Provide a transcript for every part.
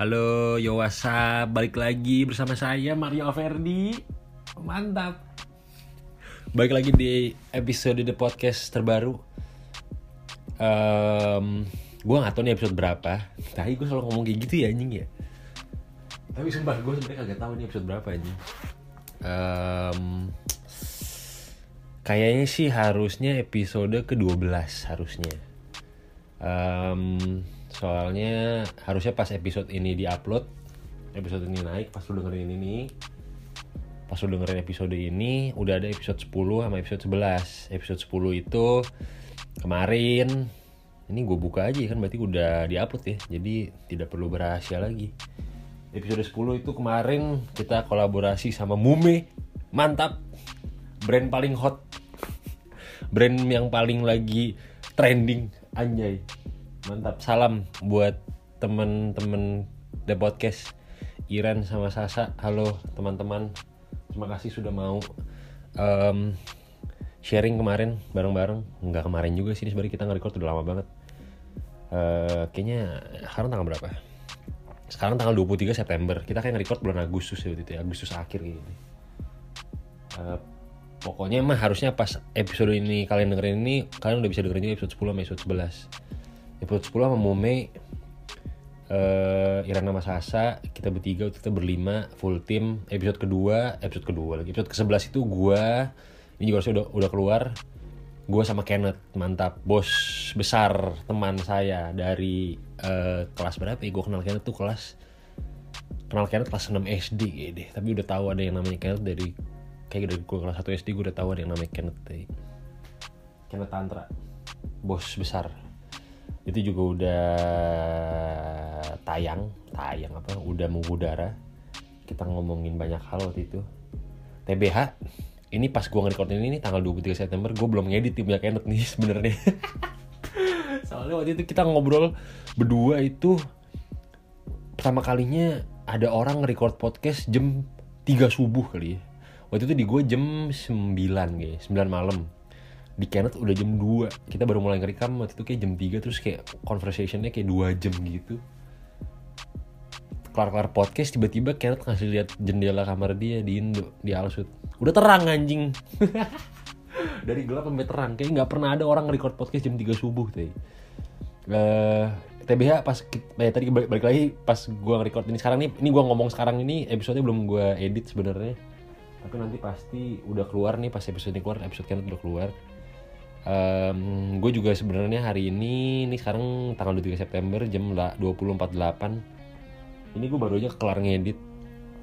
Halo, yo what's up? Balik lagi bersama saya Mario Verdi. Mantap. Balik lagi di episode The Podcast terbaru. Um, gue gak tau nih episode berapa. Tapi gue selalu ngomong kayak gitu ya anjing ya. Tapi sumpah gue sebenarnya kagak tahu nih episode berapa anjing. Um, kayaknya sih harusnya episode ke-12 harusnya. Um, soalnya harusnya pas episode ini diupload episode ini naik pas lu dengerin ini pas lu dengerin episode ini udah ada episode 10 sama episode 11 episode 10 itu kemarin ini gue buka aja kan berarti udah diupload ya jadi tidak perlu berasia lagi. Episode 10 itu kemarin kita kolaborasi sama Mume mantap brand paling hot brand yang paling lagi trending anjay mantap. Salam buat temen-temen The Podcast. Iran sama Sasa. Halo teman-teman. Terima kasih sudah mau um, sharing kemarin bareng-bareng. Nggak kemarin juga sih sebenarnya kita nge-record udah lama banget. Uh, kayaknya sekarang tanggal berapa sekarang tanggal 23 September. Kita kayak nge-record bulan Agustus ya waktu itu ya. Agustus akhir gini. Uh, pokoknya mah harusnya pas episode ini kalian dengerin ini kalian udah bisa dengerin episode 10 sama episode 11 episode 10 sama Mome uh, Iran sama Sasa kita bertiga kita berlima full tim episode kedua episode kedua lagi. Episode ke 11 itu gua ini juga udah udah keluar. Gue sama Kenneth mantap. Bos besar teman saya dari uh, kelas berapa ya? Gue kenal Kenneth tuh kelas kenal Kenneth kelas 6 SD ya deh. Tapi udah tahu ada yang namanya Kenneth dari kayak dari gue kelas 1 SD gue udah tahu ada yang namanya Kenneth Kenneth Tantra. Bos besar itu juga udah tayang tayang apa udah mengudara. Kita ngomongin banyak hal waktu itu. TBH ini pas gue nge ini tanggal 23 September gue belum ngedit timnya Kenneth nih sebenarnya. Soalnya waktu itu kita ngobrol berdua itu pertama kalinya ada orang record podcast jam 3 subuh kali ya. Waktu itu di gue jam 9 guys 9 malam di Kenneth udah jam 2 kita baru mulai ngerekam waktu itu kayak jam 3 terus kayak conversationnya kayak 2 jam gitu. Kelar-kelar podcast tiba-tiba Kenneth ngasih lihat jendela kamar dia di Indo di Alsut. Udah terang anjing. Dari gelap sampai terang. Kayak nggak pernah ada orang record podcast jam 3 subuh uh, TBH pas eh, tadi balik, balik lagi pas gua record ini sekarang nih ini gua ngomong sekarang ini episode belum gua edit sebenarnya. Tapi nanti pasti udah keluar nih pas episode ini keluar episode Kenneth udah keluar um, gue juga sebenarnya hari ini ini sekarang tanggal 23 September jam 20.48 ini gue baru aja kelar ngedit.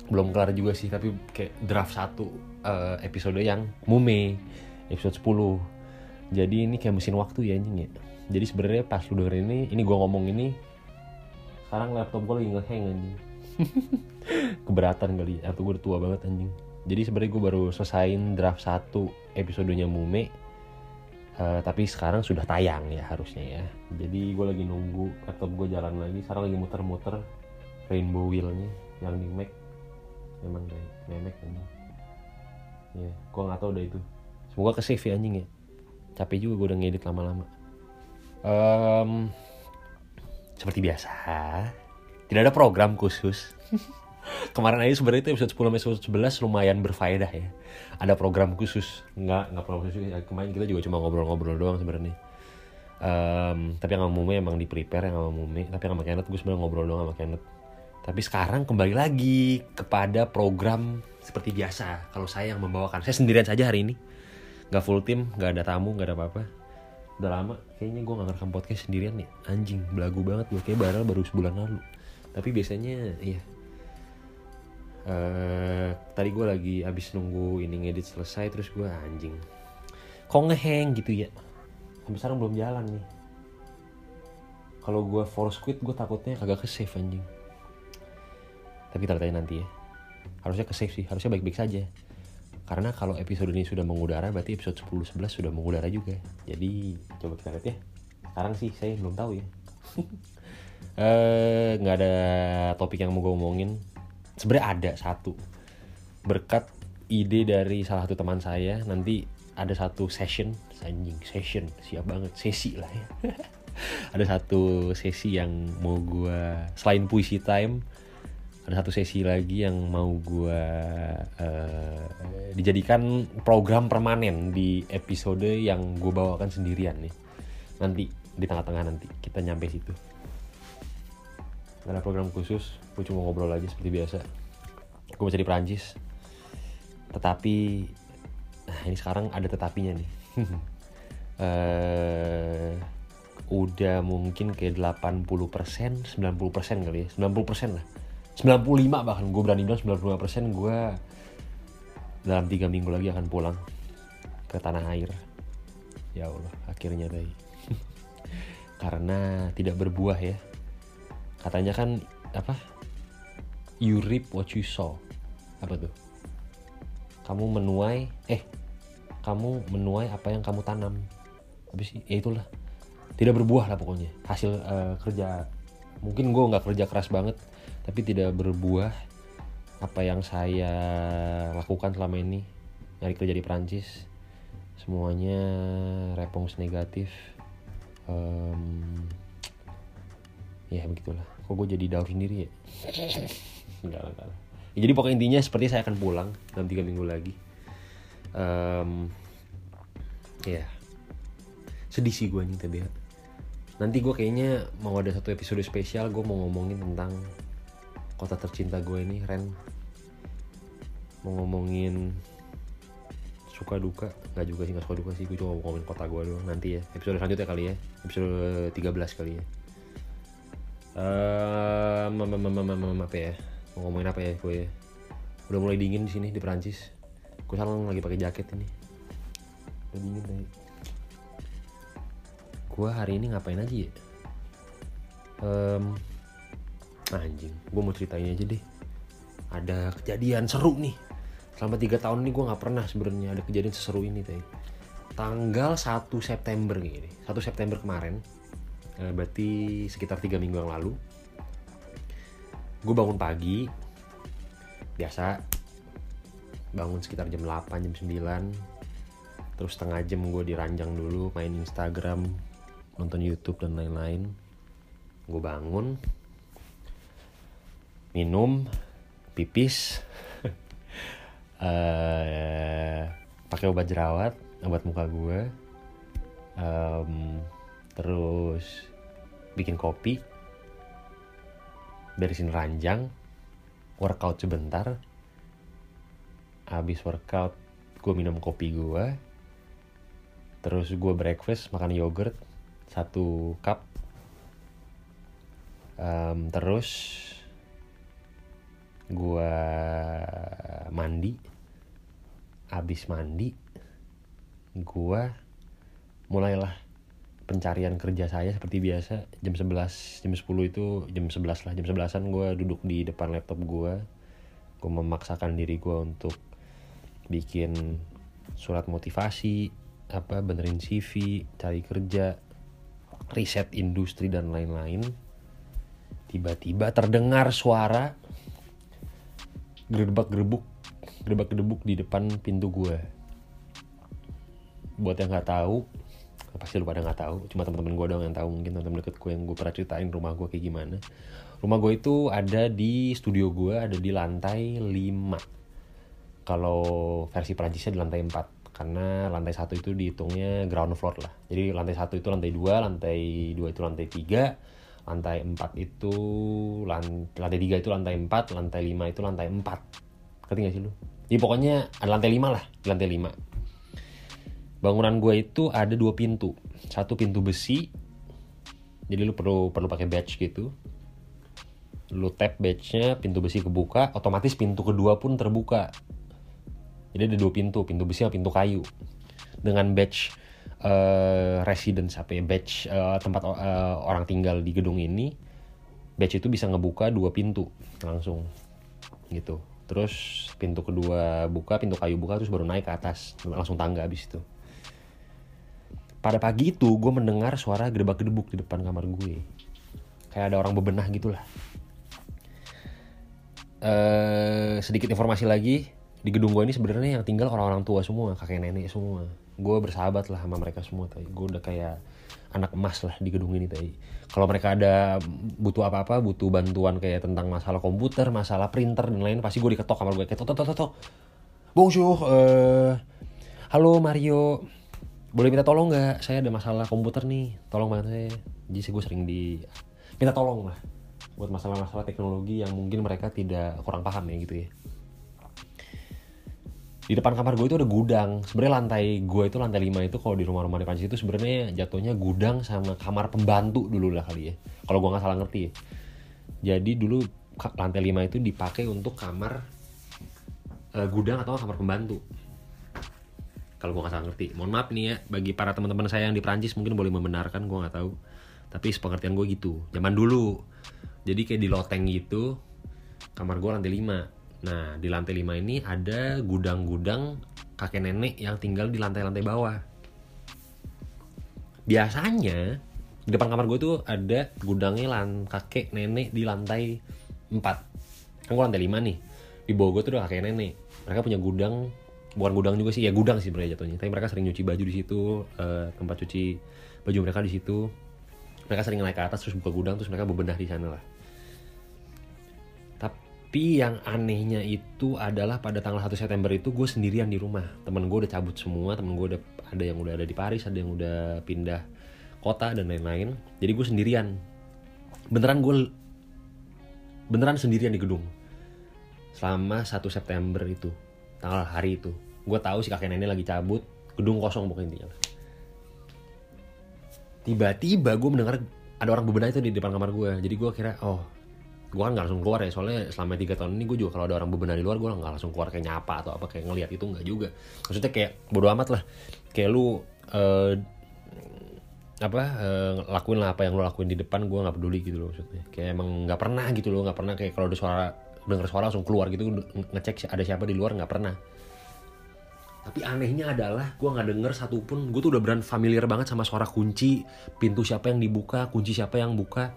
Belum kelar juga sih tapi kayak draft satu uh, episode yang mume episode 10 jadi ini kayak mesin waktu ya anjing ya. Jadi sebenarnya pas lu denger ini ini gue ngomong ini sekarang laptop gue lagi ngehang anjing. Keberatan kali atau gue tua banget anjing. Jadi sebenarnya gue baru selesaiin draft satu episodenya mume Uh, tapi sekarang sudah tayang ya harusnya ya. Jadi gue lagi nunggu laptop gue jalan lagi. Sekarang lagi muter-muter rainbow wheelnya yang di Mac. Emang dari memek ini. Ya, gue nggak tahu udah itu. Semoga ke save ya anjing ya. Capek juga gue udah ngedit lama-lama. Um, seperti biasa, tidak ada program khusus. kemarin aja sebenarnya itu episode 10 episode 11 lumayan berfaedah ya. Ada program khusus. Nggak nggak program khusus. Ya, kemarin kita juga cuma ngobrol-ngobrol doang sebenarnya. Um, tapi yang Mume emang di prepare yang Mume tapi yang sama Kenneth gue sebenarnya ngobrol doang sama Kenneth. Tapi sekarang kembali lagi kepada program seperti biasa. Kalau saya yang membawakan. Saya sendirian saja hari ini. Nggak full tim nggak ada tamu nggak ada apa-apa. Udah lama kayaknya gue nggak ngerekam podcast sendirian nih. Anjing belagu banget gue kayak baru sebulan lalu. Tapi biasanya iya uh, tadi gue lagi abis nunggu ini ngedit selesai terus gue anjing kok ngeheng gitu ya? Sampai sekarang belum jalan nih. Kalau gue force quit gue takutnya kagak ke save anjing. Tapi tanya nanti ya. Harusnya ke save sih harusnya baik-baik saja. Karena kalau episode ini sudah mengudara berarti episode 10 11 sudah mengudara juga. Jadi coba kita lihat ya. Sekarang sih saya belum tahu ya. Eh, nggak uh, ada topik yang mau gue omongin sebenarnya ada satu berkat ide dari salah satu teman saya nanti ada satu session anjing session siap banget sesi lah ya. Ada satu sesi yang mau gue selain puisi time ada satu sesi lagi yang mau gue uh, dijadikan program permanen di episode yang gue bawakan sendirian nih. Nanti di tengah-tengah nanti kita nyampe situ Gak ada program khusus gue cuma ngobrol aja seperti biasa. Gue masih di Perancis. Tetapi nah ini sekarang ada tetapinya nih. Uh, udah mungkin ke 80 persen 90 persen kali ya. 90 persen lah. 95 bahkan. Gue berani bilang 95 persen gue dalam tiga minggu lagi akan pulang ke tanah air. Ya Allah akhirnya tadi karena tidak berbuah ya katanya kan apa you reap what you sow. Apa tuh? Kamu menuai eh kamu menuai apa yang kamu tanam. Habis ya itulah. Tidak berbuah lah pokoknya. Hasil uh, kerja. Mungkin gue nggak kerja keras banget tapi tidak berbuah apa yang saya lakukan selama ini. Nyari kerja di Prancis semuanya repons negatif. Um, ya begitulah kok gue jadi daur sendiri ya? Enggak enggak ya, jadi pokoknya intinya seperti saya akan pulang dalam tiga minggu lagi. Um, ya. Yeah. sedih sih gue nih tapi ya nanti gue kayaknya mau ada satu episode spesial gue mau ngomongin tentang kota tercinta gue ini Ren. Mau ngomongin suka duka. Nggak juga sih nggak suka duka sih. Gue cuma mau ngomongin kota gue doang. Nanti ya episode selanjutnya kali ya. Episode 13 kali ya um, apa ya? Mau ngomongin apa ya gue? Ya udah mulai dingin di sini di Perancis. Gue sekarang lagi pakai jaket ini. Udah dingin tadi gue hari ini ngapain aja ya? Um, anjing gue mau ceritain aja deh. Ada kejadian seru nih. Selama tiga tahun ini gue nggak pernah sebenarnya ada kejadian seseru ini tadi tanggal 1 September gini. 1 September kemarin eh, berarti sekitar tiga minggu yang lalu gue bangun pagi biasa bangun sekitar jam 8 jam 9 terus setengah jam gue diranjang dulu main Instagram nonton YouTube dan lain-lain. Gue bangun minum pipis uh, pakai obat jerawat obat muka gue um, terus bikin kopi. Beresin ranjang. Workout sebentar. Habis workout gue minum kopi gue terus gue breakfast makan yogurt satu cup. Um, terus gue mandi. Habis mandi gue mulailah pencarian kerja saya seperti biasa jam 11 jam 10 itu jam 11 lah jam 11an gue duduk di depan laptop gue gue memaksakan diri gue untuk bikin surat motivasi apa benerin CV cari kerja riset industri dan lain-lain. Tiba-tiba terdengar suara gerbak gerbuk gerbak gerbuk di depan pintu gue buat yang nggak tahu pasti lu pada nggak tahu. Cuma teman-teman gue doang yang tahu. Mungkin teman-teman deket gue yang gue pernah ceritain rumah gue kayak gimana. Rumah gue itu ada di studio gue ada di lantai 5 kalau versi Prancisnya di lantai 4 karena lantai satu itu dihitungnya ground floor lah. Jadi lantai satu itu lantai dua lantai dua itu lantai tiga lantai empat itu lantai tiga itu lantai empat lantai lima itu lantai empat. Ngerti gak sih lu? Jadi pokoknya ada lantai lima lah di lantai lima bangunan gue itu ada dua pintu. Satu pintu besi jadi lu perlu perlu pakai badge gitu. Lu tap badge-nya pintu besi kebuka otomatis pintu kedua pun terbuka. Jadi ada dua pintu pintu besi sama pintu kayu. Dengan badge uh, residence apa ya badge uh, tempat uh, orang tinggal di gedung ini badge itu bisa ngebuka dua pintu langsung gitu. Terus pintu kedua buka pintu kayu buka terus baru naik ke atas langsung tangga abis itu pada pagi itu gue mendengar suara gedebak gedebuk di depan kamar gue. Kayak ada orang bebenah gitulah. Uh, sedikit informasi lagi. Di gedung gue ini sebenarnya yang tinggal orang-orang tua semua kakek nenek semua. Gue bersahabat lah sama mereka semua tadi gue udah kayak anak emas lah di gedung ini tadi kalau mereka ada butuh apa-apa butuh bantuan kayak tentang masalah komputer masalah printer dan lain pasti gue diketok kamar gue kayak tok tok tok tok bonjour uh, halo Mario boleh minta tolong nggak? Saya ada masalah komputer nih. Tolong bantu saya. Jadi gue sering di minta tolong lah buat masalah-masalah teknologi yang mungkin mereka tidak kurang paham ya gitu ya. Di depan kamar gue itu ada gudang. Sebenarnya lantai gue itu lantai 5 itu kalau di rumah-rumah di Prancis itu sebenarnya jatuhnya gudang sama kamar pembantu dulu lah kali ya. Kalau gue nggak salah ngerti ya. Jadi dulu lantai 5 itu dipakai untuk kamar uh, gudang atau kamar pembantu kalau gue nggak salah ngerti mohon maaf nih ya bagi para teman-teman saya yang di Prancis mungkin boleh membenarkan gue nggak tahu tapi sepengertian gue gitu zaman dulu jadi kayak di loteng gitu kamar gue lantai 5 Nah, di lantai 5 ini ada gudang-gudang kakek nenek yang tinggal di lantai-lantai bawah. Biasanya di depan kamar gue tuh ada gudangnya lan kakek nenek di lantai 4. Kan gue lantai 5 nih. Di bawah gue tuh ada kakek nenek. Mereka punya gudang, bukan gudang juga sih, ya gudang sih sebenarnya jatuhnya. Tapi mereka sering nyuci baju di situ, uh, tempat cuci baju mereka di situ. Mereka sering naik ke atas terus buka gudang terus mereka bebenah di sana lah. Tapi yang anehnya itu adalah pada tanggal 1 September itu gue sendirian di rumah. Temen gue udah cabut semua, temen gue udah ada yang udah ada di Paris, ada yang udah pindah kota dan lain-lain. Jadi gue sendirian. Beneran gue beneran sendirian di gedung. Selama 1 September itu, tanggal hari itu. Gue tahu si kakek nenek lagi cabut, gedung kosong pokoknya intinya. Tiba-tiba gue mendengar ada orang bebenah itu di depan kamar gue. Jadi gue kira, oh gue kan gak langsung keluar ya. Soalnya selama tiga tahun ini gue juga kalau ada orang bebenah di luar gue gak langsung keluar kayak nyapa atau apa kayak ngelihat itu nggak juga. Maksudnya kayak bodo amat lah. Kayak lu uh, apa uh, lakuin lah apa yang lo lakuin di depan gue nggak peduli gitu loh maksudnya. Kayak emang nggak pernah gitu loh nggak pernah kayak kalau ada suara denger suara langsung keluar gitu ngecek ada siapa di luar nggak pernah tapi anehnya adalah gue nggak denger satupun gue tuh udah beran familiar banget sama suara kunci. Pintu siapa yang dibuka kunci siapa yang buka.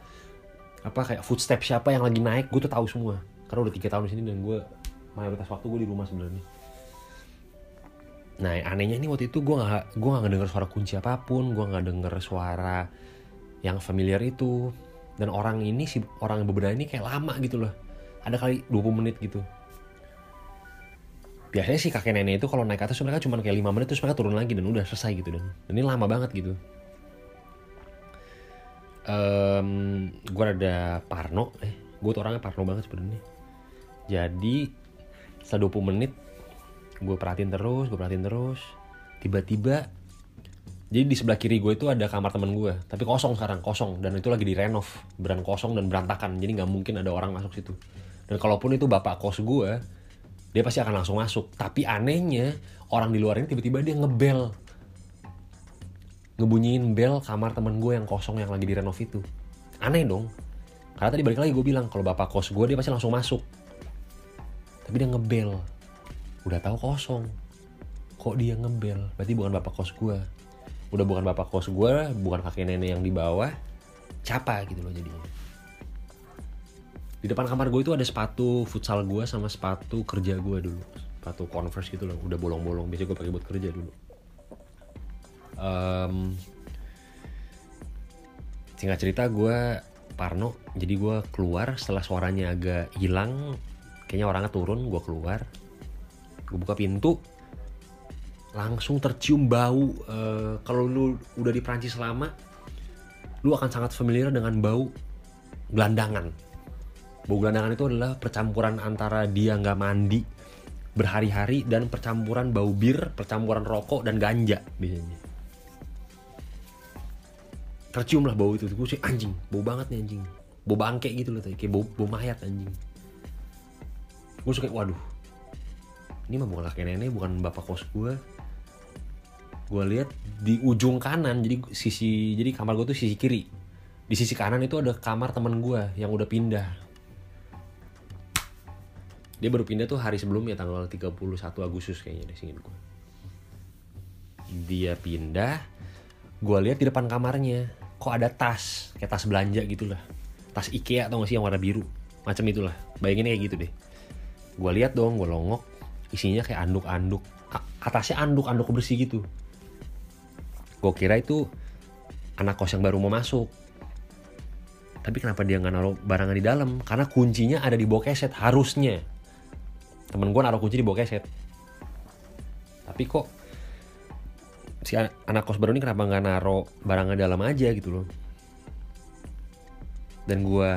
Apa kayak footstep siapa yang lagi naik gue tuh tahu semua. Karena udah tiga tahun di sini dan gue mayoritas waktu gue di rumah sebenarnya. Nah anehnya ini waktu itu gue nggak gue nggak ngedenger suara kunci apa pun gue nggak denger suara yang familiar itu. Dan orang ini si orang yang berbeda ini kayak lama gitu loh. Ada kali 20 menit gitu biasanya sih kakek nenek itu kalau naik atas mereka cuma kayak 5 menit terus mereka turun lagi dan udah selesai gitu dan, ini lama banget gitu. Um, gue ada Parno eh gue tuh orangnya Parno banget sebenarnya. Jadi setelah 20 menit gue perhatiin terus gue perhatiin terus. Tiba-tiba jadi di sebelah kiri gue itu ada kamar teman gue tapi kosong sekarang kosong. Dan itu lagi direnov beran kosong dan berantakan. Jadi nggak mungkin ada orang masuk situ. Dan kalaupun itu bapak kos gue dia pasti akan langsung masuk. Tapi anehnya orang di luar ini tiba-tiba dia ngebel. Ngebunyiin bel kamar temen gue yang kosong yang lagi direnov itu. Aneh dong. Karena tadi balik lagi gue bilang kalau bapak kos gue dia pasti langsung masuk. Tapi dia ngebel. Udah tahu kosong. Kok dia ngebel? Berarti bukan bapak kos gue. Udah bukan bapak kos gue bukan kakek nenek yang di bawah. Capa gitu loh jadinya di depan kamar gue itu ada sepatu futsal gue sama sepatu kerja gue dulu. Sepatu converse gitu loh udah bolong-bolong. Biasanya gue pakai buat kerja dulu. Um, singkat cerita gue Parno. Jadi gue keluar setelah suaranya agak hilang. Kayaknya orangnya turun gue keluar. Gue buka pintu. Langsung tercium bau. Uh, kalau lu udah di Prancis lama lu akan sangat familiar dengan bau gelandangan bau gelandangan itu adalah percampuran antara dia nggak mandi berhari-hari dan percampuran bau bir percampuran rokok dan ganja biasanya. Tercium lah bau itu. Gue sih anjing bau banget nih anjing. Bau bangke gitu loh kayak bau, bau mayat anjing. Gue suka waduh ini mah bukan kakek nenek bukan bapak kos gue gue lihat di ujung kanan jadi sisi jadi kamar gue tuh sisi kiri. Di sisi kanan itu ada kamar teman gue yang udah pindah dia baru pindah tuh hari sebelumnya tanggal 31 Agustus kayaknya deh singin gue dia pindah gue lihat di depan kamarnya kok ada tas kayak tas belanja gitu lah tas Ikea atau gak sih yang warna biru? Macam itulah. Bayangin kayak gitu deh. Gue lihat dong gue longok isinya kayak anduk-anduk. Atasnya anduk-anduk bersih gitu. Gue kira itu anak kos yang baru mau masuk. Tapi kenapa dia nggak naruh barangan di dalam? Karena kuncinya ada di bawah keset harusnya temen gue naruh kunci di bawah keset tapi kok si anak kos baru ini kenapa nggak naruh barangan dalam aja gitu loh? Dan gue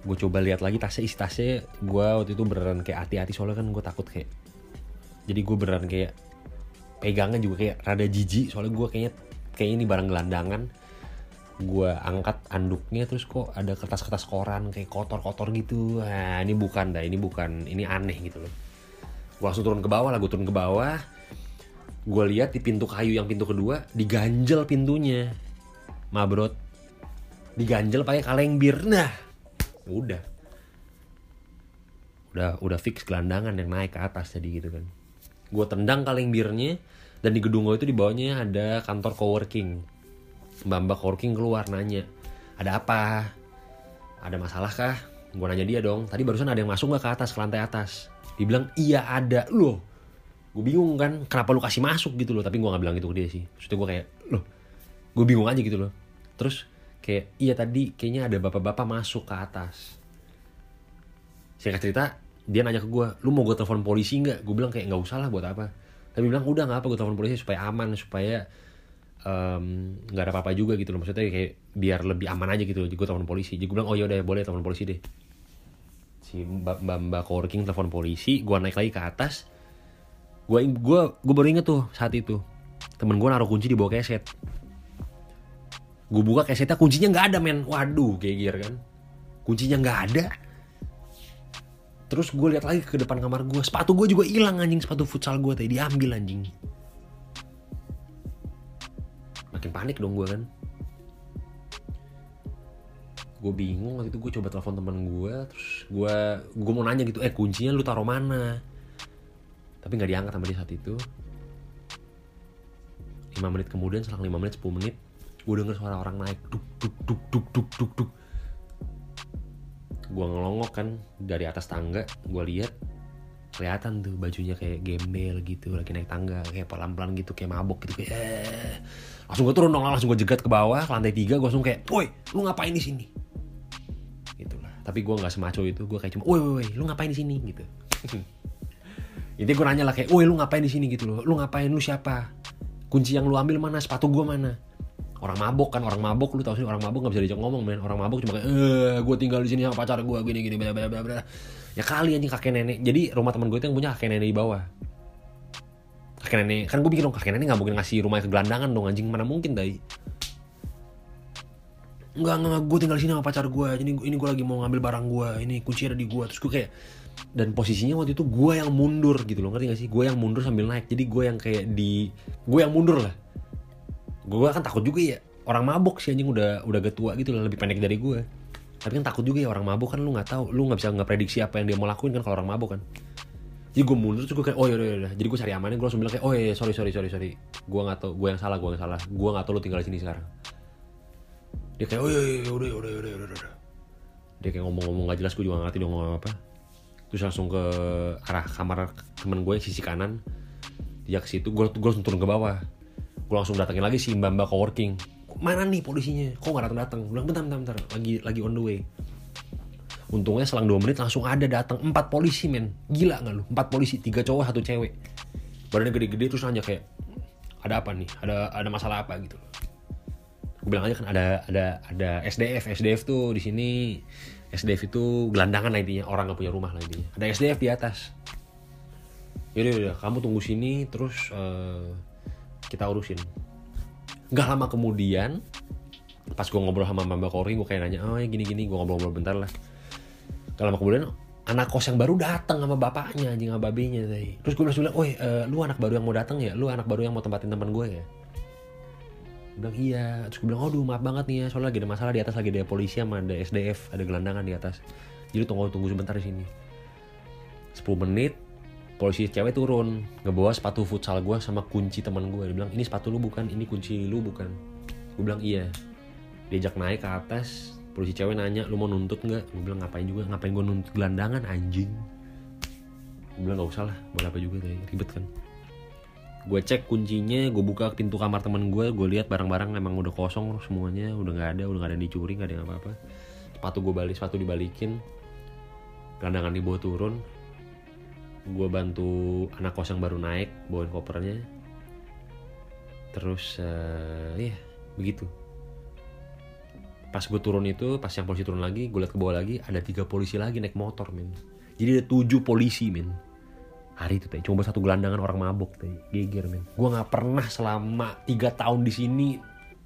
gue coba lihat lagi tasnya isi tasnya gue waktu itu beneran kayak hati-hati soalnya kan gue takut kayak jadi gue beneran kayak pegangan juga kayak rada jijik soalnya gue kayaknya kayak ini barang gelandangan gue angkat anduknya terus kok ada kertas-kertas koran kayak kotor-kotor gitu. Nah ini bukan dah ini bukan ini aneh gitu loh. Gue langsung turun ke bawah lah gue turun ke bawah. Gue lihat di pintu kayu yang pintu kedua diganjel pintunya. Mabrot diganjel pakai kaleng bir nah udah. Udah udah fix gelandangan yang naik ke atas jadi gitu kan. Gue tendang kaleng birnya dan di gedung gue itu di bawahnya ada kantor coworking mbak mbak coworking keluar nanya ada apa? Ada masalah kah? Gue nanya dia dong tadi barusan ada yang masuk nggak ke atas ke lantai atas? Dibilang iya ada. Loh gue bingung kan kenapa lu kasih masuk gitu loh? Tapi gue nggak bilang itu ke dia sih. Maksudnya gue kayak loh gue bingung aja gitu loh. Terus kayak iya tadi kayaknya ada bapak-bapak masuk ke atas. Singkat cerita dia nanya ke gue lu mau gue telepon polisi nggak? Gue bilang kayak nggak usah lah buat apa. Tapi bilang udah nggak apa gue telepon polisi supaya aman supaya nggak um, ada apa-apa juga gitu loh. Maksudnya kayak biar lebih aman aja gitu gue telepon polisi. Jadi gue bilang oh ya udah boleh telepon polisi deh. Si mbak mbak, mbak coworking telepon polisi gue naik lagi ke atas. Gue gue gue baru inget tuh saat itu. Temen gue naruh kunci di bawah keset. Gue buka kesetnya kuncinya nggak ada men. Waduh kayak kan. Kuncinya nggak ada. Terus gue lihat lagi ke depan kamar gue sepatu gue juga hilang anjing. Sepatu futsal gue tadi diambil anjing makin panik dong gue kan. Gue bingung waktu itu gue coba telepon teman gue terus gue gue mau nanya gitu eh kuncinya lu taruh mana? Tapi nggak diangkat sama dia saat itu. 5 menit kemudian selang 5 menit 10 menit gue denger suara orang naik duk duk duk duk duk duk duk. Gue ngelongok kan dari atas tangga gue lihat kelihatan tuh bajunya kayak gembel gitu lagi naik tangga kayak pelan-pelan gitu kayak mabok gitu kayak eh. Langsung gue turun dong langsung gue jegat ke bawah ke lantai tiga gue langsung kayak woi lu ngapain di sini itulah tapi gue nggak semaco itu gue kayak cuma woi woi lu ngapain di sini gitu Intinya gue nanya lah kayak, woi lu ngapain di sini gitu loh, lu ngapain, lu siapa? Kunci yang lu ambil mana, sepatu gue mana? Orang mabok kan, orang mabok lu tau sih orang mabok gak bisa diajak ngomong men Orang mabok cuma kayak, eh gue tinggal di sini sama pacar gue, gini gini bla bla bla bla. Ya kali anjing kakek nenek. Jadi rumah teman gue itu yang punya kakek nenek di bawah. Kakek nenek, kan gue pikir dong kakek nenek gak mungkin ngasih rumah ke gelandangan dong anjing mana mungkin dai. Enggak, enggak, gue tinggal di sini sama pacar gue. Jadi ini gue lagi mau ngambil barang gue. Ini kunci ada di gue. Terus gue kayak, dan posisinya waktu itu gue yang mundur gitu loh ngerti gak sih gue yang mundur sambil naik jadi gue yang kayak di gue yang mundur lah gue kan takut juga ya orang mabok sih anjing udah udah getua gitu lah lebih pendek dari gue tapi kan takut juga ya orang mabok kan lu nggak tahu lu nggak bisa nggak prediksi apa yang dia mau lakuin kan kalau orang mabok kan jadi gue mundur terus gue kayak oh yaudah yaudah jadi gue cari amannya gue langsung bilang kayak oh iya sorry sorry sorry sorry. Gue nggak tahu gue yang salah gue yang salah. Gue nggak tahu lu tinggal di sini sekarang. Dia kayak oh iya iya udah udah udah udah udah. Dia kayak ngomong-ngomong gak jelas gue juga gak ngerti dia ngomong apa. Terus langsung ke arah kamar temen gue sisi kanan. Dia ke situ gue gue langsung turun ke bawah. Gue langsung datengin lagi si mbak mbak coworking mana nih polisinya? Kok nggak datang datang bilang bentar bentar bentar. Lagi lagi on the way untungnya selang dua menit langsung ada datang. Empat polisi men. Gila nggak lu? Empat polisi tiga cowok satu cewek. Badannya gede-gede terus nanya kayak ada apa nih? Ada ada masalah apa? Gitu. Gue bilang aja kan ada ada ada SDF SDF tuh di sini SDF itu gelandangan lah intinya. Orang gak punya rumah lah intinya. Ada SDF di atas. Yaudah yaudah kamu tunggu sini terus uh, kita urusin. Gak lama kemudian pas gue ngobrol sama Mbak Kori gue kayak nanya oh ya gini gini gue ngobrol-ngobrol bentar lah Lama kemudian anak kos yang baru datang sama bapaknya anjing sama babenya tadi terus gue bilang oh uh, lu anak baru yang mau datang ya? Lu anak baru yang mau tempatin teman gue ya? Bilang iya. Terus gue bilang aduh maaf banget nih ya soalnya lagi ada masalah di atas lagi ada polisi sama ada SDF ada gelandangan di atas. Jadi tunggu tunggu sebentar di sini. 10 menit polisi cewek turun ngebawa sepatu futsal gue sama kunci teman gue dia bilang ini sepatu lu bukan ini kunci lu bukan. Gue bilang iya. Diajak naik ke atas polisi cewek nanya lu mau nuntut nggak? Gue bilang ngapain juga? Ngapain gue nuntut gelandangan anjing? Gue bilang nggak usah lah boleh apa juga kayak ribet kan. Gue cek kuncinya gue buka pintu kamar temen gue gue lihat barang-barang emang udah kosong semuanya udah nggak ada udah nggak ada yang dicuri nggak ada yang apa-apa. Sepatu gue balik sepatu dibalikin gelandangan dibawa turun. Gue bantu anak kos yang baru naik bawain kopernya. Terus uh, ya begitu pas gue turun itu pas yang polisi turun lagi gue lihat ke bawah lagi ada tiga polisi lagi naik motor men jadi ada tujuh polisi men hari itu teh cuma satu gelandangan orang mabok teh geger men gue nggak pernah selama tiga tahun di sini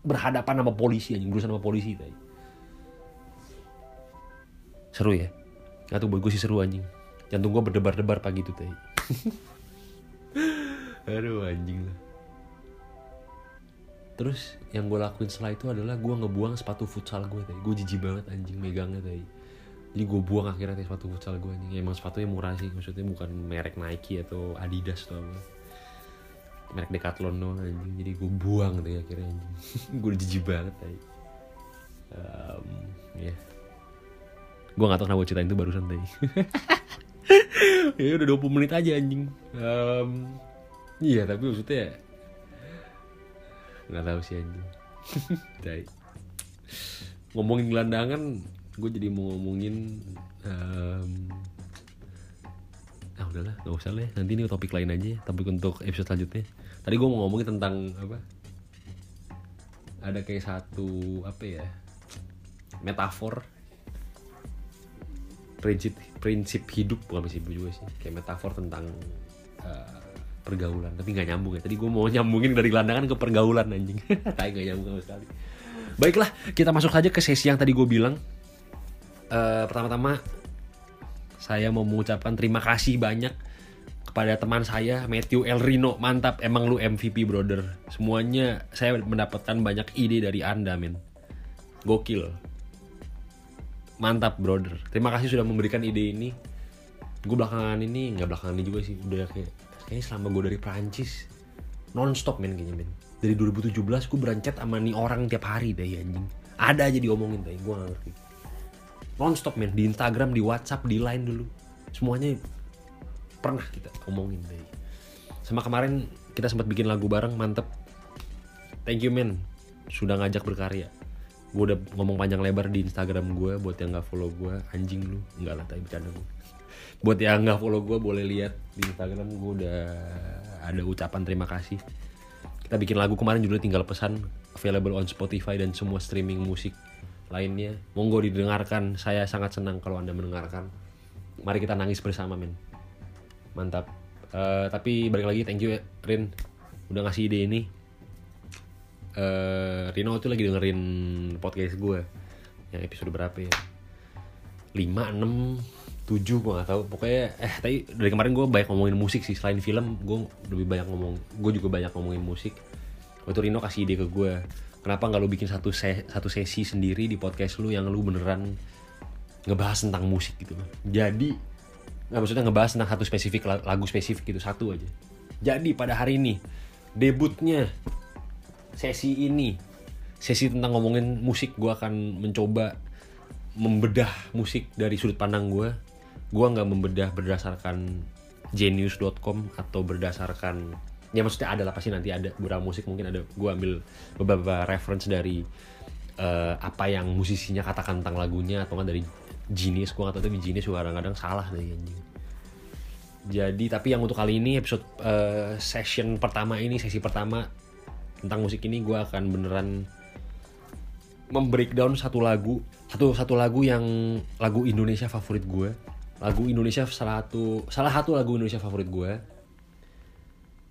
berhadapan sama polisi aja berusaha sama polisi teh seru ya? Nggak tuh gue sih seru anjing. Jantung gue berdebar-debar pagi itu teh aduh anjing lah terus yang gue lakuin setelah itu adalah gue ngebuang sepatu futsal gue tadi gue jijik banget anjing megangnya tadi jadi gue buang akhirnya tadi sepatu futsal gue anjing. Emang sepatunya murah sih maksudnya bukan merek Nike atau Adidas atau apa. Merek Decathlon doang anjing. Jadi gue buang tadi akhirnya anjing. Gue jijik banget tadi um, ya. Yeah. gue gak tau kenapa ceritain itu barusan tadi ya udah 20 menit aja anjing. Um, iya tapi maksudnya nggak tahu sih anjing. Ngomongin gelandangan gue jadi mau ngomongin um, ah udahlah nggak usah lah nanti ini topik lain aja topik untuk episode selanjutnya. Tadi gue mau ngomongin tentang apa? Ada kayak satu apa ya metafor. Prinsip hidup bukan prinsip juga sih. Kayak metafor tentang uh, pergaulan. Tapi nggak nyambung ya. Tadi gue mau nyambungin dari gelandangan ke pergaulan anjing. Tapi nggak nyambung sama sekali. Baiklah kita masuk saja ke sesi yang tadi gue bilang. Uh, pertama-tama saya mau mengucapkan terima kasih banyak kepada teman saya Matthew El Rino. Mantap emang lu MVP brother. Semuanya saya mendapatkan banyak ide dari anda men. Gokil. Mantap brother. Terima kasih sudah memberikan ide ini. Gue belakangan ini nggak belakangan ini juga sih udah kayak kayaknya selama gue dari Prancis nonstop men kayaknya men. Dari 2017 gue berancet sama nih orang tiap hari deh anjing. Ada aja diomongin deh gue gak ngerti. Nonstop men di Instagram di WhatsApp di Line dulu. Semuanya pernah kita omongin deh. Sama kemarin kita sempat bikin lagu bareng mantep. Thank you men sudah ngajak berkarya. Gue udah ngomong panjang lebar di Instagram gue buat yang nggak follow gue anjing lu. Nggak lah tapi bercanda gue buat yang nggak follow gue boleh lihat di Instagram gue udah ada ucapan terima kasih. Kita bikin lagu kemarin judulnya tinggal pesan available on Spotify dan semua streaming musik lainnya. Monggo didengarkan saya sangat senang kalau anda mendengarkan. Mari kita nangis bersama men. Mantap. Uh, tapi balik lagi thank you Rin udah ngasih ide ini. Uh, Rino tuh lagi dengerin podcast gue yang episode berapa ya? 5, 6, tujuh gue gak tahu. Pokoknya eh tadi dari kemarin gue banyak ngomongin musik sih. Selain film gue lebih banyak ngomong gue juga banyak ngomongin musik. Waktu Rino kasih ide ke gue kenapa nggak lu bikin satu se satu sesi sendiri di podcast lu yang lu beneran ngebahas tentang musik gitu. Jadi nggak maksudnya ngebahas tentang satu spesifik lagu spesifik gitu satu aja. Jadi pada hari ini debutnya sesi ini sesi tentang ngomongin musik gue akan mencoba membedah musik dari sudut pandang gue gue nggak membedah berdasarkan genius.com atau berdasarkan ya maksudnya ada lah pasti nanti ada beberapa musik mungkin ada gue ambil beberapa reference dari uh, apa yang musisinya katakan tentang lagunya atau kan dari genius gue atau tapi genius kadang-kadang salah dari anjing. Jadi tapi yang untuk kali ini episode uh, session pertama ini sesi pertama tentang musik ini gue akan beneran membreakdown satu lagu satu satu lagu yang lagu Indonesia favorit gue lagu Indonesia salah satu salah satu lagu Indonesia favorit gue.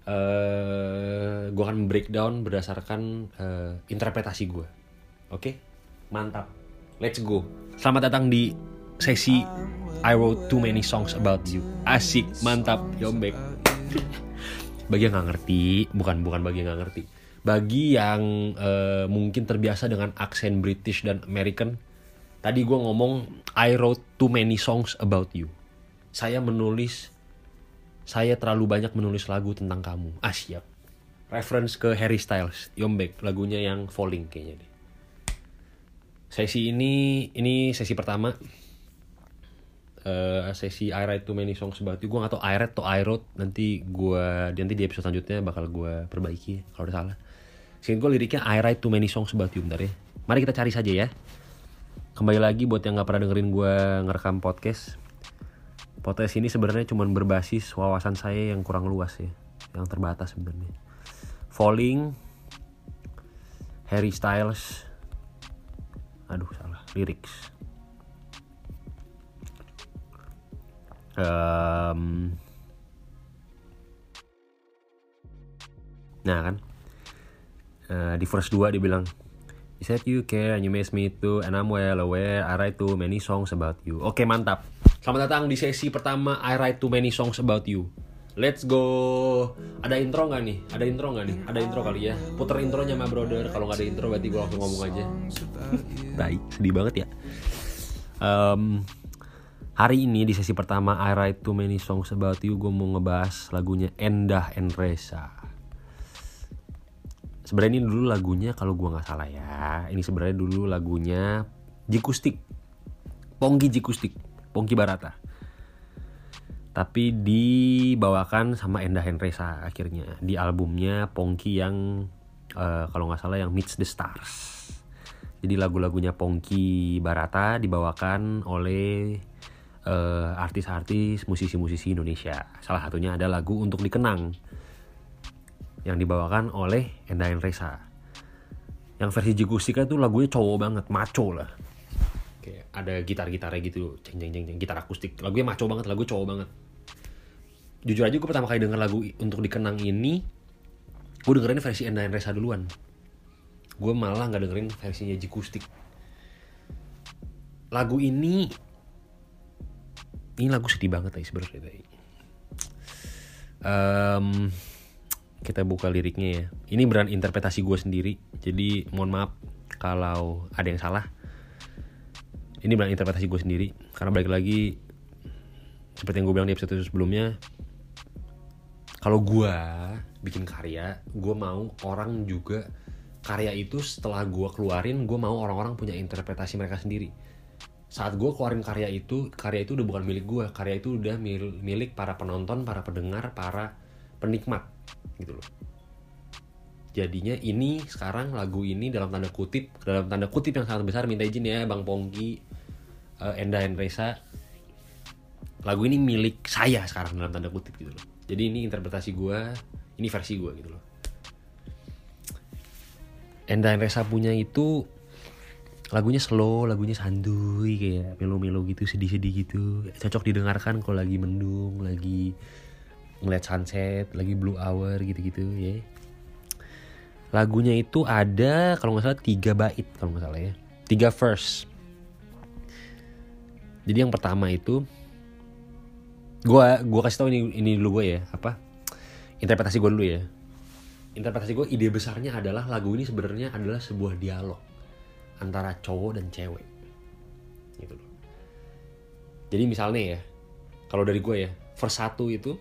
Uh, gue akan breakdown berdasarkan uh, interpretasi gue. Oke? Okay? mantap. Let's go. Selamat datang di sesi I wrote too many songs about you. Asik mantap yombek. Bagi yang nggak ngerti bukan bukan bagi yang nggak ngerti. Bagi yang uh, mungkin terbiasa dengan aksen British dan American Tadi gue ngomong I wrote too many songs about you. Saya menulis, saya terlalu banyak menulis lagu tentang kamu. Ah siap. Reference ke Harry Styles, Yombek, lagunya yang Falling kayaknya deh. Sesi ini, ini sesi pertama. eh, sesi I write too many songs about you gue gak tau I write atau I wrote nanti gue nanti di episode selanjutnya bakal gue perbaiki kalau udah salah Singkat gue liriknya I write too many songs about you bentar ya mari kita cari saja ya kembali lagi buat yang gak pernah dengerin gue ngerekam podcast. Podcast ini sebenarnya cuma berbasis wawasan saya yang kurang luas ya yang terbatas sebenarnya. Falling Harry Styles. Aduh salah lyrics. Um, nah kan? Uh, di verse 2 dia bilang You said you care and you miss me too? And I'm well aware I write too many songs about you. Oke mantap. Selamat datang di sesi pertama I write too many songs about you. Let's go. Ada intro gak nih? Ada intro gak nih? Ada intro kali ya. Puter intronya my brother. Kalau gak ada intro berarti gue langsung ngomong aja. Baik, sedih banget ya. Um, Hari ini di sesi pertama I write too many songs about you Gue mau ngebahas lagunya Endah Enresa sebenarnya ini dulu lagunya kalau gua nggak salah ya ini sebenarnya dulu lagunya Jikustik. Pongki Jikustik Pongki Barata. Tapi dibawakan sama Endah Henresa akhirnya di albumnya Pongki yang uh, kalau nggak salah yang Meets the Stars. Jadi lagu-lagunya Pongki Barata dibawakan oleh uh, artis-artis musisi-musisi Indonesia. Salah satunya ada lagu untuk dikenang yang dibawakan oleh Endain Reza. Yang versi Jigustika tuh lagunya cowok banget, maco lah. Kayak ada gitar-gitarnya gitu, ceng ceng ceng, gitar akustik. Lagunya maco banget, lagu cowok banget. Jujur aja gue pertama kali denger lagu untuk dikenang ini, gue dengerin versi Endain Reza duluan. Gue malah nggak dengerin versinya Jikustik. Lagu ini ini lagu sedih banget ya sebenarnya. Um, kita buka liriknya ya. Ini beran interpretasi gue sendiri, jadi mohon maaf kalau ada yang salah. Ini beran interpretasi gue sendiri, karena balik lagi seperti yang gue bilang di episode sebelumnya, kalau gue bikin karya, gue mau orang juga karya itu setelah gue keluarin, gue mau orang-orang punya interpretasi mereka sendiri. Saat gue keluarin karya itu, karya itu udah bukan milik gue, karya itu udah milik para penonton, para pendengar, para penikmat gitu loh. Jadinya ini sekarang lagu ini dalam tanda kutip dalam tanda kutip yang sangat besar minta izin ya bang Pongki uh, Enda Henresa lagu ini milik saya sekarang dalam tanda kutip gitu loh. Jadi ini interpretasi gue ini versi gue gitu loh. Enda Henresa punya itu lagunya slow, lagunya santuy kayak melo-melo gitu, sedih-sedih gitu. Cocok didengarkan kalau lagi mendung, lagi ngeliat sunset lagi blue hour gitu-gitu ya. Lagunya itu ada kalau nggak salah tiga bait kalau nggak salah ya. Tiga verse. Jadi yang pertama itu gue gua kasih tau ini ini dulu gue ya apa interpretasi gue dulu ya. Interpretasi gue ide besarnya adalah lagu ini sebenarnya adalah sebuah dialog antara cowok dan cewek. Gitu loh. Jadi misalnya ya kalau dari gue ya verse satu itu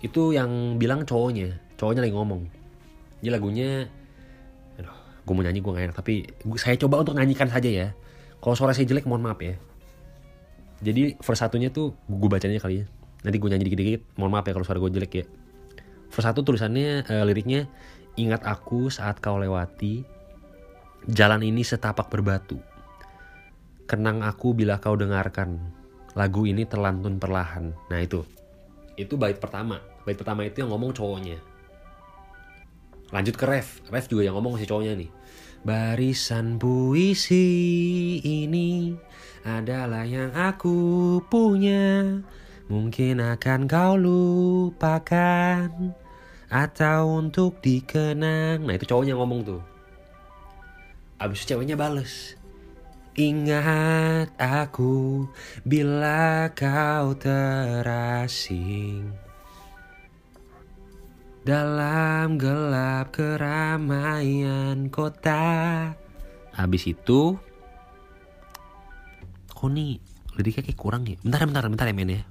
itu yang bilang cowoknya. Cowoknya lagi ngomong. Jadi lagunya aduh gue mau nyanyi gue gak enak. Tapi saya coba untuk nyanyikan saja ya. Kalau suara saya jelek mohon maaf ya. Jadi verse satunya tuh gue bacanya kali ya. Nanti gue nyanyi dikit-dikit mohon maaf ya kalau suara gue jelek ya. Verse satu tulisannya uh, liriknya ingat aku saat kau lewati jalan ini setapak berbatu. Kenang aku bila kau dengarkan lagu ini terlantun perlahan. Nah itu itu bait pertama. Bait pertama itu yang ngomong cowoknya. Lanjut ke ref. Ref juga yang ngomong si cowoknya nih. Barisan puisi ini adalah yang aku punya. Mungkin akan kau lupakan. Atau untuk dikenang. Nah itu cowoknya ngomong tuh. Abis itu ceweknya bales Ingat aku bila kau terasing dalam gelap keramaian kota. Habis itu, kok nih liriknya kayak kurang ya? Bentar, bentar, bentar ya men ya.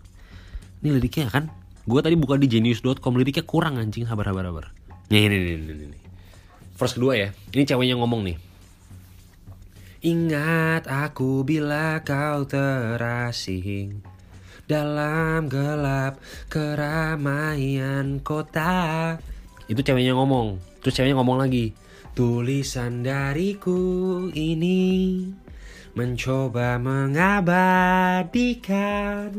Ini liriknya kan, gue tadi buka di genius.com liriknya kurang anjing, sabar, sabar, sabar. Nih, nih, nih, nih, nih. First kedua ya, ini ceweknya ngomong nih. Ingat aku bila kau terasing dalam gelap keramaian kota. Itu ceweknya ngomong. Terus ceweknya ngomong lagi. Tulisan dariku ini mencoba mengabadikan.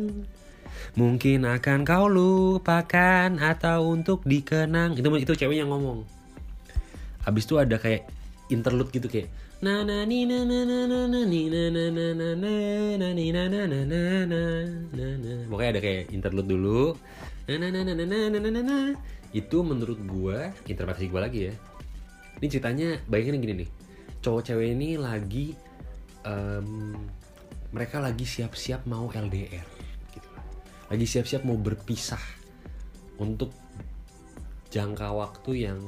Mungkin akan kau lupakan atau untuk dikenang. Itu itu ceweknya ngomong. Habis itu ada kayak interlude gitu kayak na na ni na na na na na ni na na na na na na ni na na na na na na na pokoknya ada kayak interlude dulu na na na na na na na na na itu menurut gua interpretasi gua lagi ya ini ceritanya bayangin gini nih cowok cewek ini lagi um, mereka lagi siap-siap mau LDR gitu lagi siap-siap mau berpisah untuk jangka waktu yang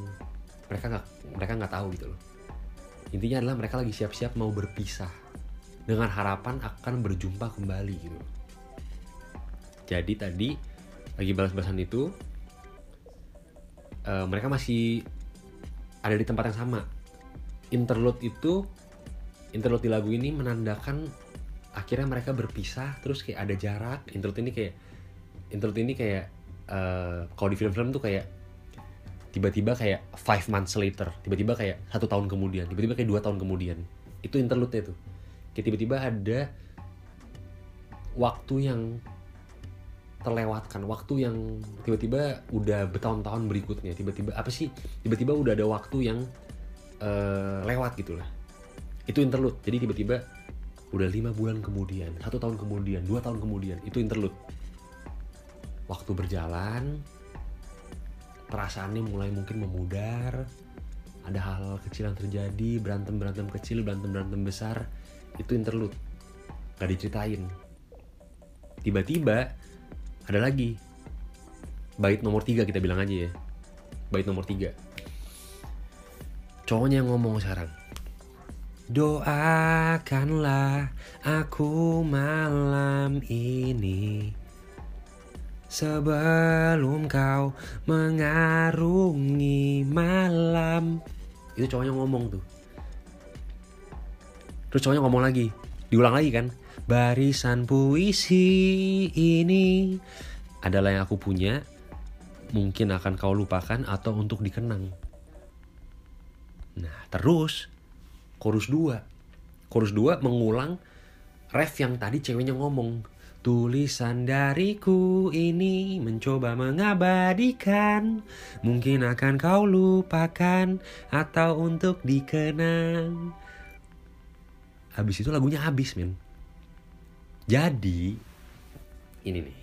mereka nggak mereka nggak tahu gitu loh intinya adalah mereka lagi siap-siap mau berpisah dengan harapan akan berjumpa kembali gitu. Jadi tadi lagi balas-balasan itu uh, mereka masih ada di tempat yang sama. Interlude itu interlude di lagu ini menandakan akhirnya mereka berpisah terus kayak ada jarak. Interlude ini kayak interlude ini kayak uh, kalau di film-film tuh kayak tiba-tiba kayak five months later tiba-tiba kayak satu tahun kemudian tiba-tiba kayak dua tahun kemudian. Itu interlude-nya tuh. Kayak tiba-tiba ada waktu yang terlewatkan waktu yang tiba-tiba udah bertahun-tahun berikutnya tiba-tiba apa sih? Tiba-tiba udah ada waktu yang uh, lewat gitu lah. Itu interlude. Jadi tiba-tiba udah lima bulan kemudian satu tahun kemudian dua tahun kemudian itu interlude. Waktu berjalan perasaannya mulai mungkin memudar. Ada hal-hal kecil yang terjadi berantem berantem kecil berantem berantem besar itu interlude. Gak diceritain. Tiba-tiba ada lagi. Bait nomor tiga kita bilang aja ya. Bait nomor tiga. Cowoknya yang ngomong sekarang. Doakanlah aku malam ini Sebelum kau mengarungi malam. Itu cowoknya ngomong tuh. Terus cowoknya ngomong lagi. Diulang lagi kan. Barisan puisi ini Adalah yang aku punya. Mungkin akan kau lupakan atau untuk dikenang. Nah terus Chorus 2 Chorus 2 mengulang ref yang tadi ceweknya ngomong Tulisan dariku ini mencoba mengabadikan. Mungkin akan kau lupakan atau untuk dikenang. Habis itu lagunya habis men Jadi Ini nih.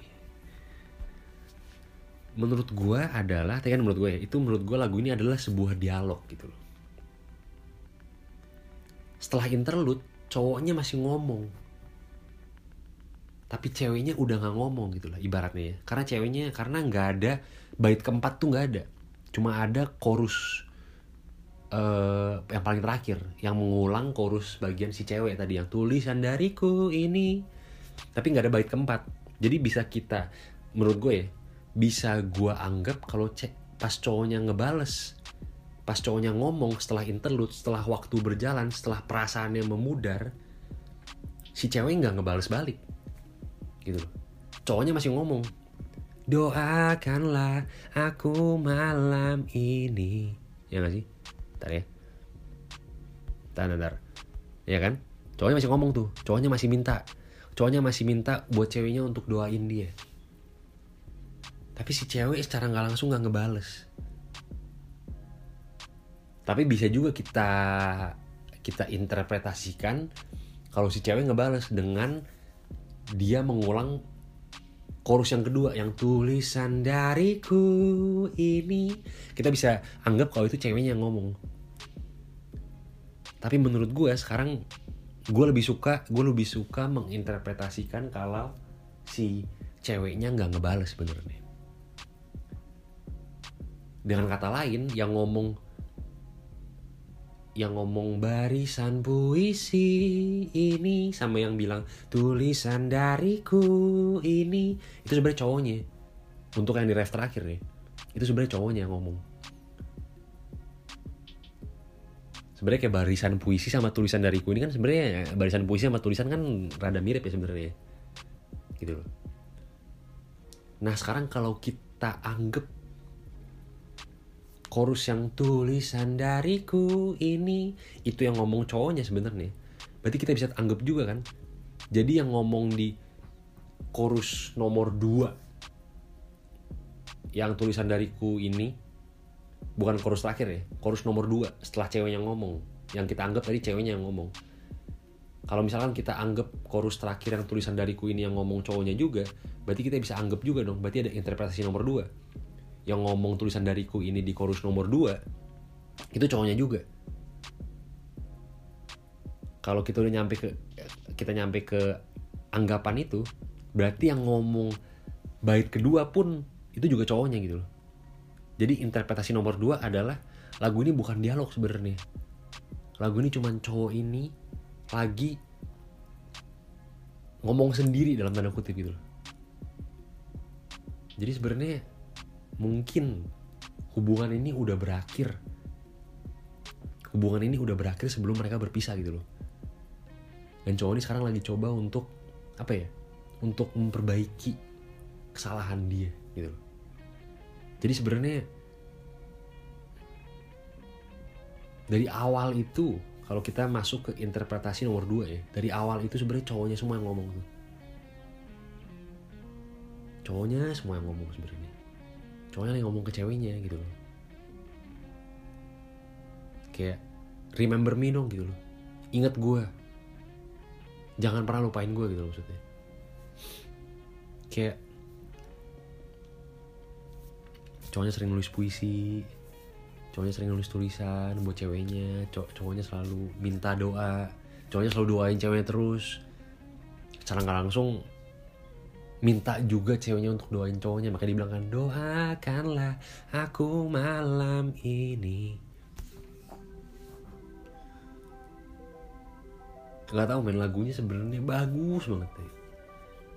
Menurut gue adalah kan menurut gue ya Itu menurut gue lagu ini adalah sebuah dialog gitu loh. Setelah interlude Cowoknya masih ngomong tapi ceweknya udah nggak ngomong gitu lah ibaratnya ya. Karena ceweknya karena nggak ada bait keempat tuh nggak ada. Cuma ada chorus uh, yang paling terakhir yang mengulang chorus bagian si cewek tadi yang tulisan dariku ini. Tapi nggak ada bait keempat. Jadi bisa kita menurut gue ya bisa gue anggap kalau cek pas cowoknya ngebales pas cowoknya ngomong setelah interlude setelah waktu berjalan setelah perasaannya memudar si cewek nggak ngebales balik gitu cowoknya masih ngomong doakanlah aku malam ini. Ya gak sih? Ntar ya. Ntar ntar ya kan? Cowoknya masih ngomong tuh. Cowoknya masih minta. Cowoknya masih minta buat ceweknya untuk doain dia. Tapi si cewek secara nggak langsung nggak ngebales. Tapi bisa juga kita kita interpretasikan kalau si cewek ngebales dengan dia mengulang chorus yang kedua yang tulisan dariku ini. Kita bisa anggap kalau itu ceweknya yang ngomong. Tapi menurut gue sekarang gue lebih suka gue lebih suka menginterpretasikan kalau si ceweknya nggak ngebales sebenarnya. Dengan kata lain yang ngomong yang ngomong barisan puisi ini sama yang bilang tulisan dariku ini. Itu sebenarnya cowoknya. Untuk yang di ref terakhir nih. Itu sebenarnya cowoknya yang ngomong. Sebenarnya kayak barisan puisi sama tulisan dariku ini kan sebenarnya barisan puisi sama tulisan kan rada mirip ya sebenarnya. Gitu loh. Nah sekarang kalau kita anggap chorus yang tulisan dariku ini. Itu yang ngomong cowoknya sebenarnya. Berarti kita bisa anggap juga kan? Jadi yang ngomong di chorus nomor 2 yang tulisan dariku ini bukan chorus terakhir ya chorus nomor 2 setelah ceweknya ngomong. Yang kita anggap tadi ceweknya yang ngomong. Kalau misalkan kita anggap chorus terakhir yang tulisan dariku ini yang ngomong cowoknya juga berarti kita bisa anggap juga dong. Berarti ada interpretasi nomor 2 yang ngomong tulisan dariku ini di chorus nomor 2 itu cowoknya juga kalau kita udah nyampe ke kita nyampe ke anggapan itu berarti yang ngomong bait kedua pun itu juga cowoknya gitu loh jadi interpretasi nomor dua adalah lagu ini bukan dialog sebenarnya. Lagu ini cuman cowok ini lagi ngomong sendiri dalam tanda kutip gitu loh. Jadi sebenarnya mungkin hubungan ini udah berakhir. Hubungan ini udah berakhir sebelum mereka berpisah gitu loh. Dan cowok ini sekarang lagi coba untuk apa ya? Untuk memperbaiki kesalahan dia gitu loh jadi sebenarnya dari awal itu kalau kita masuk ke interpretasi nomor dua ya dari awal itu sebenarnya cowoknya semua yang ngomong tuh cowoknya semua yang ngomong sebenarnya cowoknya yang ngomong ke ceweknya gitu loh. Kayak remember me dong gitu loh. Ingat gue jangan pernah lupain gue gitu loh maksudnya. Kayak cowoknya sering nulis puisi cowoknya sering nulis tulisan buat ceweknya Cow cowoknya selalu minta doa cowoknya selalu doain ceweknya terus. Secara nggak langsung minta juga ceweknya untuk doain cowoknya. Makanya dibilang kan doakanlah aku malam ini. Nggak tahu main lagunya sebenarnya bagus banget deh.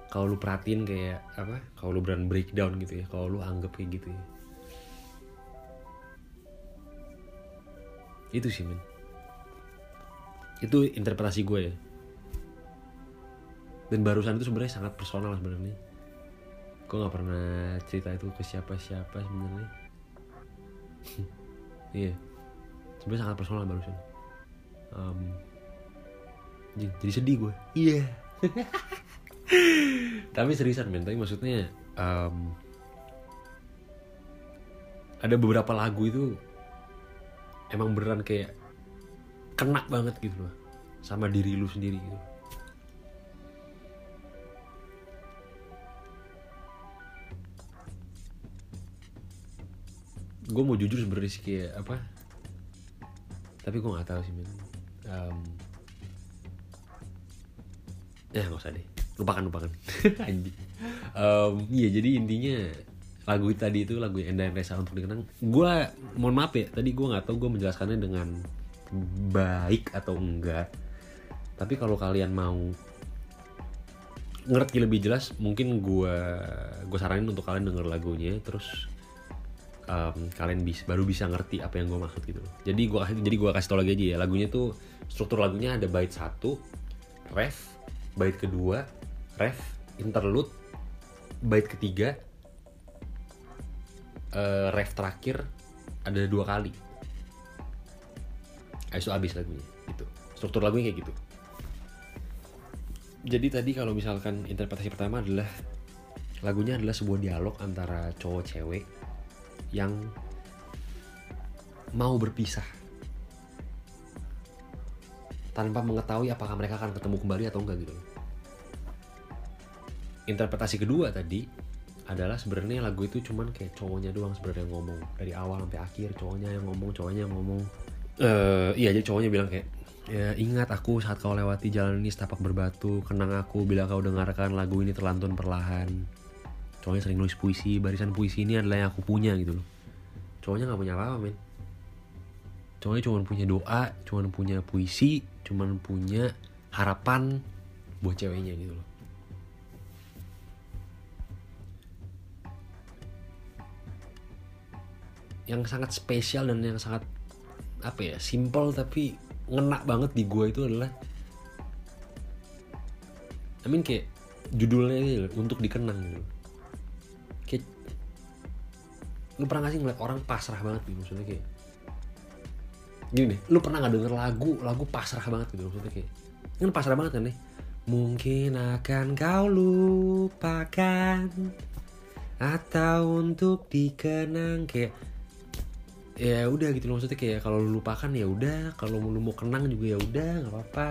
Kalau lu perhatiin kayak apa kalau lu berani breakdown gitu ya kalau lu anggap kayak gitu ya. Itu sih men. Itu interpretasi gue ya dan barusan itu sebenarnya sangat personal sebenarnya gue nggak pernah cerita itu ke siapa siapa sebenarnya iya yeah. sebenarnya sangat personal barusan um, jadi sedih gue iya yeah. tapi seriusan men tapi maksudnya um, ada beberapa lagu itu emang beneran kayak kena banget gitu loh sama diri lu sendiri gitu. Gue mau jujur sebenarnya sih kayak apa tapi gue nggak tahu sih men um, ya nggak usah deh. Lupakan lupakan. Um, iya jadi intinya lagu tadi itu lagu Enda Resa untuk dikenang gue mohon maaf ya tadi gue nggak tahu gue menjelaskannya dengan baik atau enggak. Tapi kalau kalian mau ngerti lebih jelas mungkin gue gue saranin untuk kalian denger lagunya terus um, kalian bisa baru bisa ngerti apa yang gue maksud gitu. Jadi gue jadi gue kasih tau lagi aja ya lagunya tuh struktur lagunya ada bait satu ref bait kedua ref interlude bait ketiga uh, ref terakhir ada dua kali. Habis itu habis lagunya gitu. Struktur lagunya kayak gitu. Jadi tadi kalau misalkan interpretasi pertama adalah lagunya adalah sebuah dialog antara cowok cewek yang mau berpisah. Tanpa mengetahui apakah mereka akan ketemu kembali atau enggak gitu. Interpretasi kedua tadi adalah sebenarnya lagu itu cuman kayak cowoknya doang sebenarnya ngomong. Dari awal sampai akhir cowoknya yang ngomong cowoknya yang ngomong. Uh, iya aja cowoknya bilang kayak ya ingat aku saat kau lewati jalan ini setapak berbatu kenang aku bila kau dengarkan lagu ini terlantun perlahan cowoknya sering nulis puisi barisan puisi ini adalah yang aku punya gitu loh. Cowoknya nggak punya apa-apa men. Cowoknya cuma punya doa cuma punya puisi cuma punya harapan buat ceweknya gitu loh. Yang sangat spesial dan yang sangat apa ya simple tapi ngena banget di gue itu adalah I mean kayak judulnya ini untuk dikenang gitu lu pernah gak sih ngeliat orang pasrah banget gitu? Maksudnya kayak gini deh. Lu pernah gak denger lagu lagu pasrah banget gitu? Maksudnya kayak kan pasrah banget kan nih? Mungkin akan kau lupakan atau untuk dikenang kayak ya udah gitu loh. Maksudnya kayak kalau lu lupakan ya udah kalau lu mau kenang juga ya udah nggak apa-apa.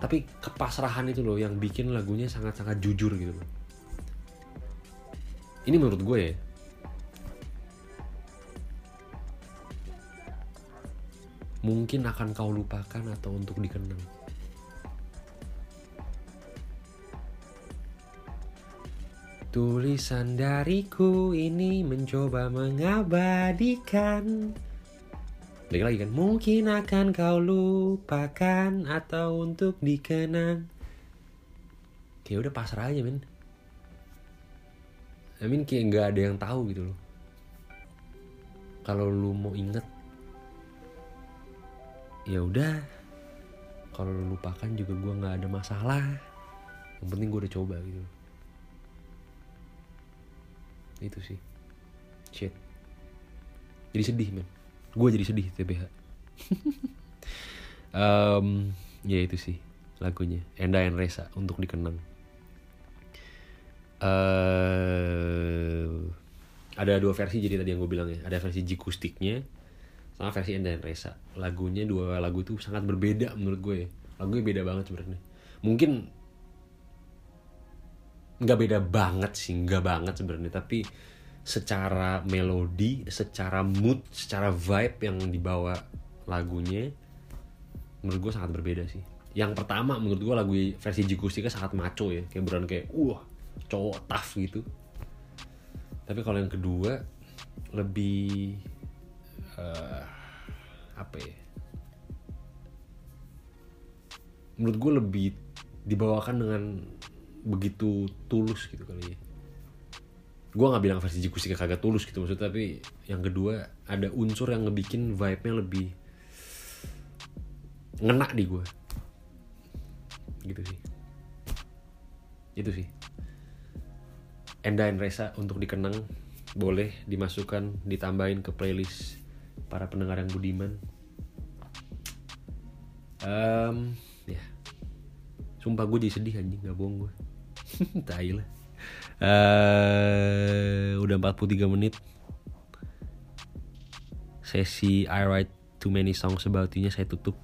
Tapi kepasrahan itu loh yang bikin lagunya sangat-sangat jujur gitu loh. Ini menurut gue ya mungkin akan kau lupakan atau untuk dikenang. Tulisan dariku ini mencoba mengabadikan. Balik lagi kan? Mungkin akan kau lupakan Atau untuk dikenang. Kayak udah pasrah aja men I mean kayak gak ada yang tahu gitu loh. Kalau lu mau inget ya udah kalau lu lupakan juga gue nggak ada masalah. Yang penting gue udah coba gitu. Itu sih. Shit. Jadi sedih men. Gue jadi sedih TBH um, ya itu sih lagunya. Enda and Resa untuk dikenang. Uh, ada dua versi jadi tadi yang gue bilang ya. Ada versi jikustiknya sama versi dan Resa lagunya dua lagu itu sangat berbeda menurut gue. Lagunya beda banget sebenarnya. Mungkin nggak beda banget sih nggak banget sebenarnya. Tapi secara melodi secara mood secara vibe yang dibawa lagunya menurut gue sangat berbeda sih. Yang pertama menurut gue lagu versi Jikustika sangat maco ya. Kayak beran kayak wah cowok tough gitu. Tapi kalau yang kedua lebih uh, apa ya? Menurut gue lebih dibawakan dengan begitu tulus gitu kali ya. Gue nggak bilang versi Jikusika kagak tulus gitu maksudnya tapi yang kedua ada unsur yang ngebikin vibe-nya lebih ngena di gue gitu sih. Itu sih. Enda and Resa untuk dikenang boleh dimasukkan ditambahin ke playlist para pendengar yang budiman. Um, ya. Sumpah gue jadi sedih anjing. Gak bohong gue tai lah. Uh, udah 43 menit. Sesi I write too many songs about you nya saya tutup.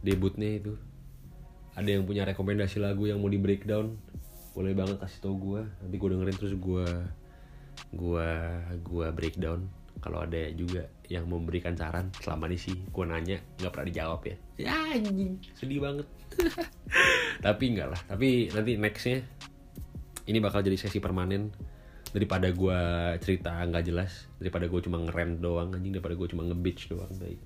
Debutnya itu. Ada yang punya rekomendasi lagu yang mau di breakdown boleh banget kasih tau gue nanti gue dengerin terus gue gue gue breakdown kalau ada juga yang memberikan saran selama ini sih gue nanya nggak pernah dijawab ya. Ya anjing sedih banget. Tapi enggak lah tapi nanti nextnya ini bakal jadi sesi permanen. Daripada gue cerita nggak jelas daripada gue cuma ngerem doang anjing daripada gue cuma nge doang baik.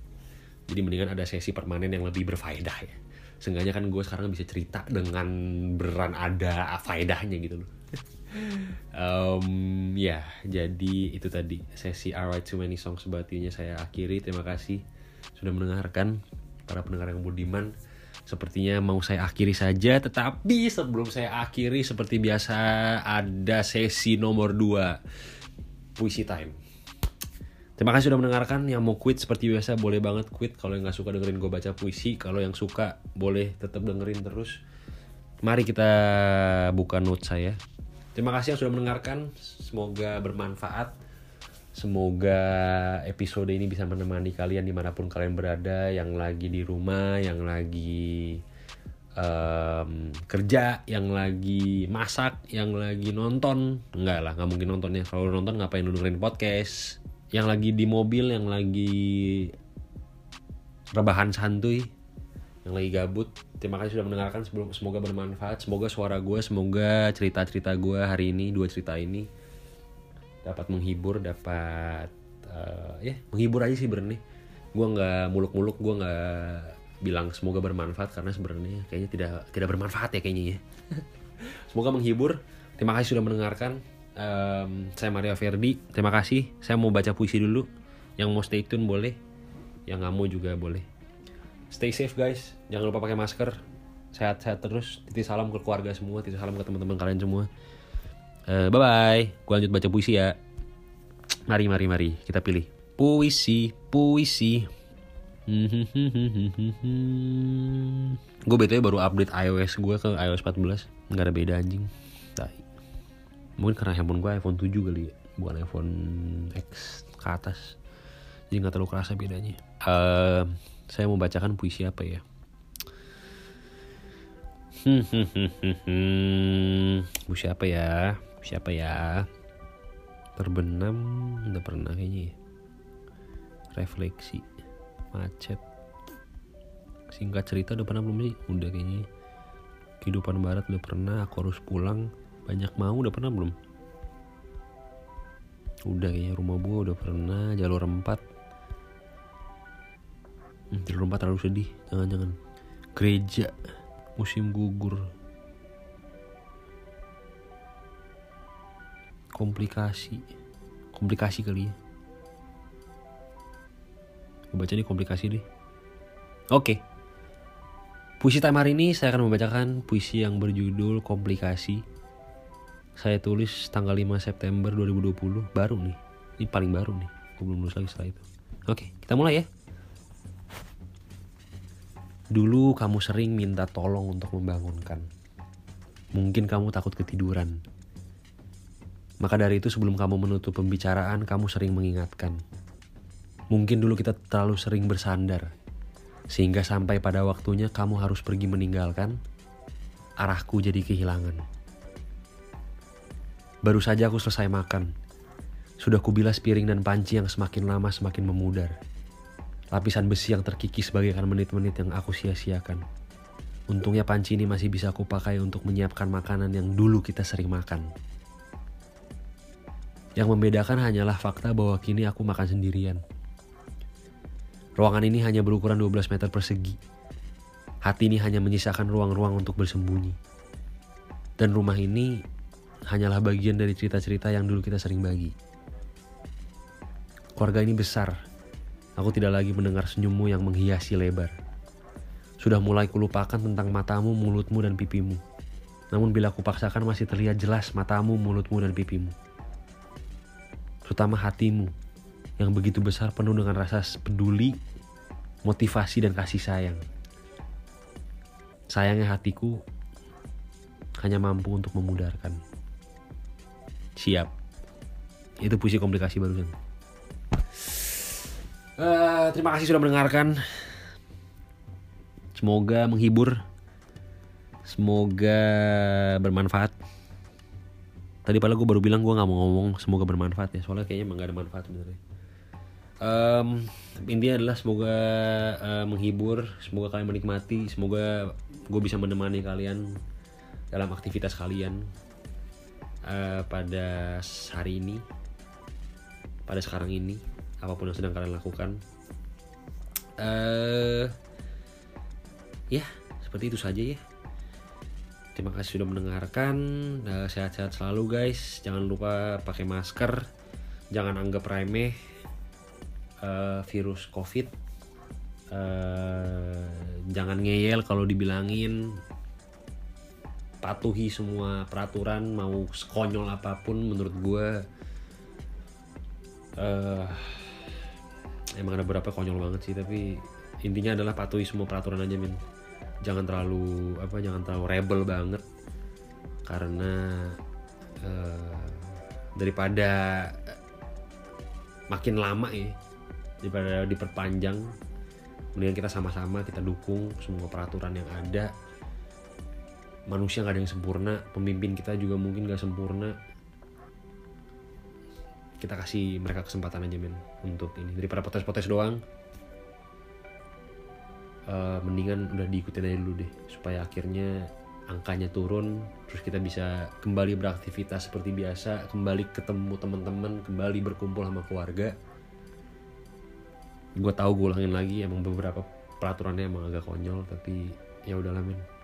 Jadi mendingan ada sesi permanen yang lebih berfaedah ya. Seenggaknya kan gue sekarang bisa cerita dengan beran ada faedahnya gitu loh um, ya jadi itu tadi sesi I Write Too Many Songs About You nya saya akhiri terima kasih sudah mendengarkan para pendengar yang budiman sepertinya mau saya akhiri saja tetapi sebelum saya akhiri seperti biasa ada sesi nomor 2 puisi time Terima kasih sudah mendengarkan. Yang mau quit seperti biasa boleh banget quit. Kalau yang nggak suka dengerin gue baca puisi, kalau yang suka boleh tetap dengerin terus. Mari kita buka note saya. Terima kasih yang sudah mendengarkan. Semoga bermanfaat. Semoga episode ini bisa menemani kalian di mana pun kalian berada, yang lagi di rumah, yang lagi um, kerja, yang lagi masak, yang lagi nonton. Enggak lah, nggak mungkin nontonnya. Kalau nonton ngapain lu dengerin podcast? yang lagi di mobil yang lagi rebahan santuy yang lagi gabut. Terima kasih sudah mendengarkan. Sebelum semoga bermanfaat. Semoga suara gue semoga cerita cerita gue hari ini dua cerita ini dapat menghibur dapat uh, ya menghibur aja sih berani gue nggak muluk-muluk gue nggak bilang semoga bermanfaat karena sebenarnya kayaknya tidak tidak bermanfaat ya kayaknya ya. Semoga menghibur. Terima kasih sudah mendengarkan. Um, saya Mario Verdi terima kasih. Saya mau baca puisi dulu. Yang mau stay tune boleh. Yang nggak mau juga boleh stay safe guys. Jangan lupa pakai masker. Sehat-sehat terus. Titip salam ke keluarga semua. Titip salam ke teman-teman kalian semua. Eh, bye bye gua lanjut baca puisi ya. Mari mari mari. Kita pilih. Puisi puisi. Gue btw baru update iOS gue ke iOS 14 nggak ada beda anjing. Mungkin karena handphone gue iPhone 7 kali ya. Bukan iPhone X ke atas. Jadi nggak terlalu kerasa bedanya. Eh, saya mau bacakan puisi apa ya? Puisi apa ya? Puisi apa ya? Terbenam udah pernah kayaknya ya. refleksi macet. Singkat cerita udah pernah belum sih? Udah kayaknya. Kehidupan barat udah pernah aku harus pulang. Banyak mau udah pernah belum? Udah kayaknya rumah gua udah pernah jalur empat Hmm, empat terlalu sedih. Jangan jangan gereja musim gugur. Komplikasi. Komplikasi kali ya. Gue baca nih komplikasi deh. Oke. Puisi time hari ini saya akan membacakan puisi yang berjudul komplikasi. Saya tulis tanggal 5 September 2020 baru nih. Ini paling baru nih. Gue belum nulis lagi setelah itu. Oke kita mulai ya Dulu kamu sering minta tolong untuk membangunkan. Mungkin kamu takut ketiduran. Maka dari itu sebelum kamu menutup pembicaraan, kamu sering mengingatkan. Mungkin dulu kita terlalu sering bersandar. Sehingga sampai pada waktunya kamu harus pergi meninggalkan, arahku jadi kehilangan. Baru saja aku selesai makan. Sudah kubilas piring dan panci yang semakin lama semakin memudar. Lapisan besi yang terkikis bagaikan menit-menit yang aku sia-siakan. Untungnya panci ini masih bisa aku pakai untuk menyiapkan makanan yang dulu kita sering makan. Yang membedakan hanyalah fakta bahwa kini aku makan sendirian. Ruangan ini hanya berukuran 12 meter persegi. Hati ini hanya menyisakan ruang-ruang untuk bersembunyi. Dan rumah ini hanyalah bagian dari cerita-cerita yang dulu kita sering bagi. Keluarga ini besar, Aku tidak lagi mendengar senyummu yang menghiasi lebar. Sudah mulai kulupakan tentang matamu, mulutmu, dan pipimu. Namun bila aku paksakan masih terlihat jelas matamu, mulutmu, dan pipimu. Terutama hatimu, yang begitu besar penuh dengan rasa peduli, motivasi, dan kasih sayang. Sayangnya hatiku hanya mampu untuk memudarkan. Siap. Itu puisi komplikasi barusan. Eh, terima kasih sudah mendengarkan. Semoga menghibur. Semoga bermanfaat. Tadi padahal gue baru bilang gue nggak mau ngomong semoga bermanfaat ya. Soalnya kayaknya emang gak ada manfaat sebenarnya. Em, intinya adalah semoga eh, menghibur, semoga kalian menikmati, semoga gue bisa menemani kalian dalam aktivitas kalian eh, pada hari ini, pada sekarang ini apa pun yang sedang kalian lakukan. Eh ya seperti itu saja ya. Terima kasih sudah mendengarkan. Eh, sehat-sehat selalu guys. Jangan lupa pakai masker. Jangan anggap remeh eh, virus covid. Eh, jangan ngeyel kalau dibilangin. Patuhi semua peraturan mau sekonyol apa pun menurut gue eh emang ada beberapa konyol banget sih tapi intinya adalah patuhi semua peraturan aja min. Jangan terlalu apa jangan terlalu rebel banget. Karena eh, daripada makin lama ya daripada diperpanjang mendingan kita sama-sama kita dukung semua peraturan yang ada. Manusia nggak ada yang sempurna pemimpin kita juga mungkin nggak sempurna kita kasih mereka kesempatan aja men untuk ini. Daripada potes-potes doang eh, mendingan udah diikutin aja dulu deh supaya akhirnya angkanya turun terus kita bisa kembali beraktivitas seperti biasa kembali ketemu teman-teman kembali berkumpul sama keluarga. Gue tahu gue ulangin lagi emang beberapa peraturannya emang agak konyol tapi ya udahlah men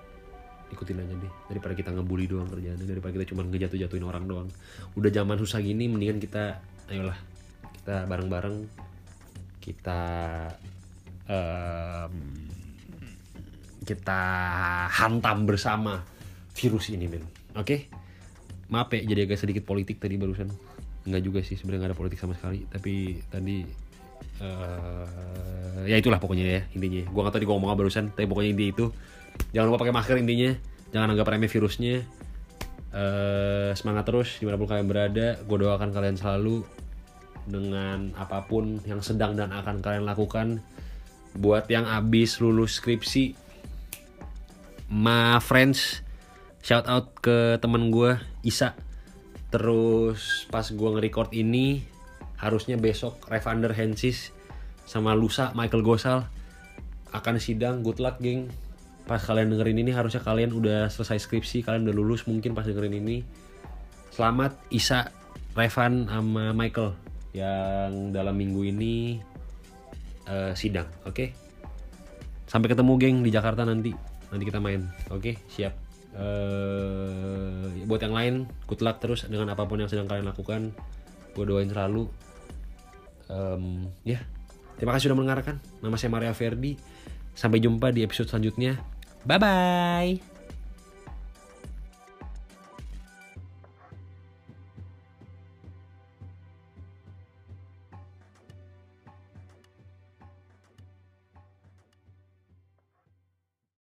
ikutin aja deh. Daripada kita ngebully doang kerjaannya daripada kita cuma ngejatuh-jatuhin orang doang. Udah zaman susah gini mendingan kita ayolah kita bareng-bareng kita em, kita hantam bersama virus ini men oke? Maaf ya jadi agak sedikit politik tadi barusan. Nggak juga sih sebenarnya nggak ada politik sama sekali. Tapi tadi eh ya itulah pokoknya ya intinya. Gua nggak tahu di gua ngomong barusan tapi pokoknya inti itu jangan lupa pakai masker intinya. Jangan anggap remeh virusnya. Eh semangat terus di mana pun kalian berada. Gue doakan kalian selalu dengan apa pun yang sedang dan akan kalian lakukan. Buat yang abis lulus skripsi ma friends shout out ke teman gue Isa. Terus pas gue nge-record ini harusnya besok Revander Hensis sama Lusa Michael Gosal akan sidang. Good luck geng pas kalian dengerin ini harusnya kalian udah selesai skripsi kalian udah lulus mungkin pas dengerin ini. Selamat Isa Revan sama Michael yang dalam minggu ini eh, sidang oke? Sampai ketemu geng di Jakarta nanti. Nanti kita main oke? Siap. Eh buat yang lain good luck terus dengan apa pun yang sedang kalian lakukan. Gue doain selalu. Em, ya. Terima kasih sudah mendengarkan. Nama saya Maria Verdi sampai jumpa di episode selanjutnya bye bye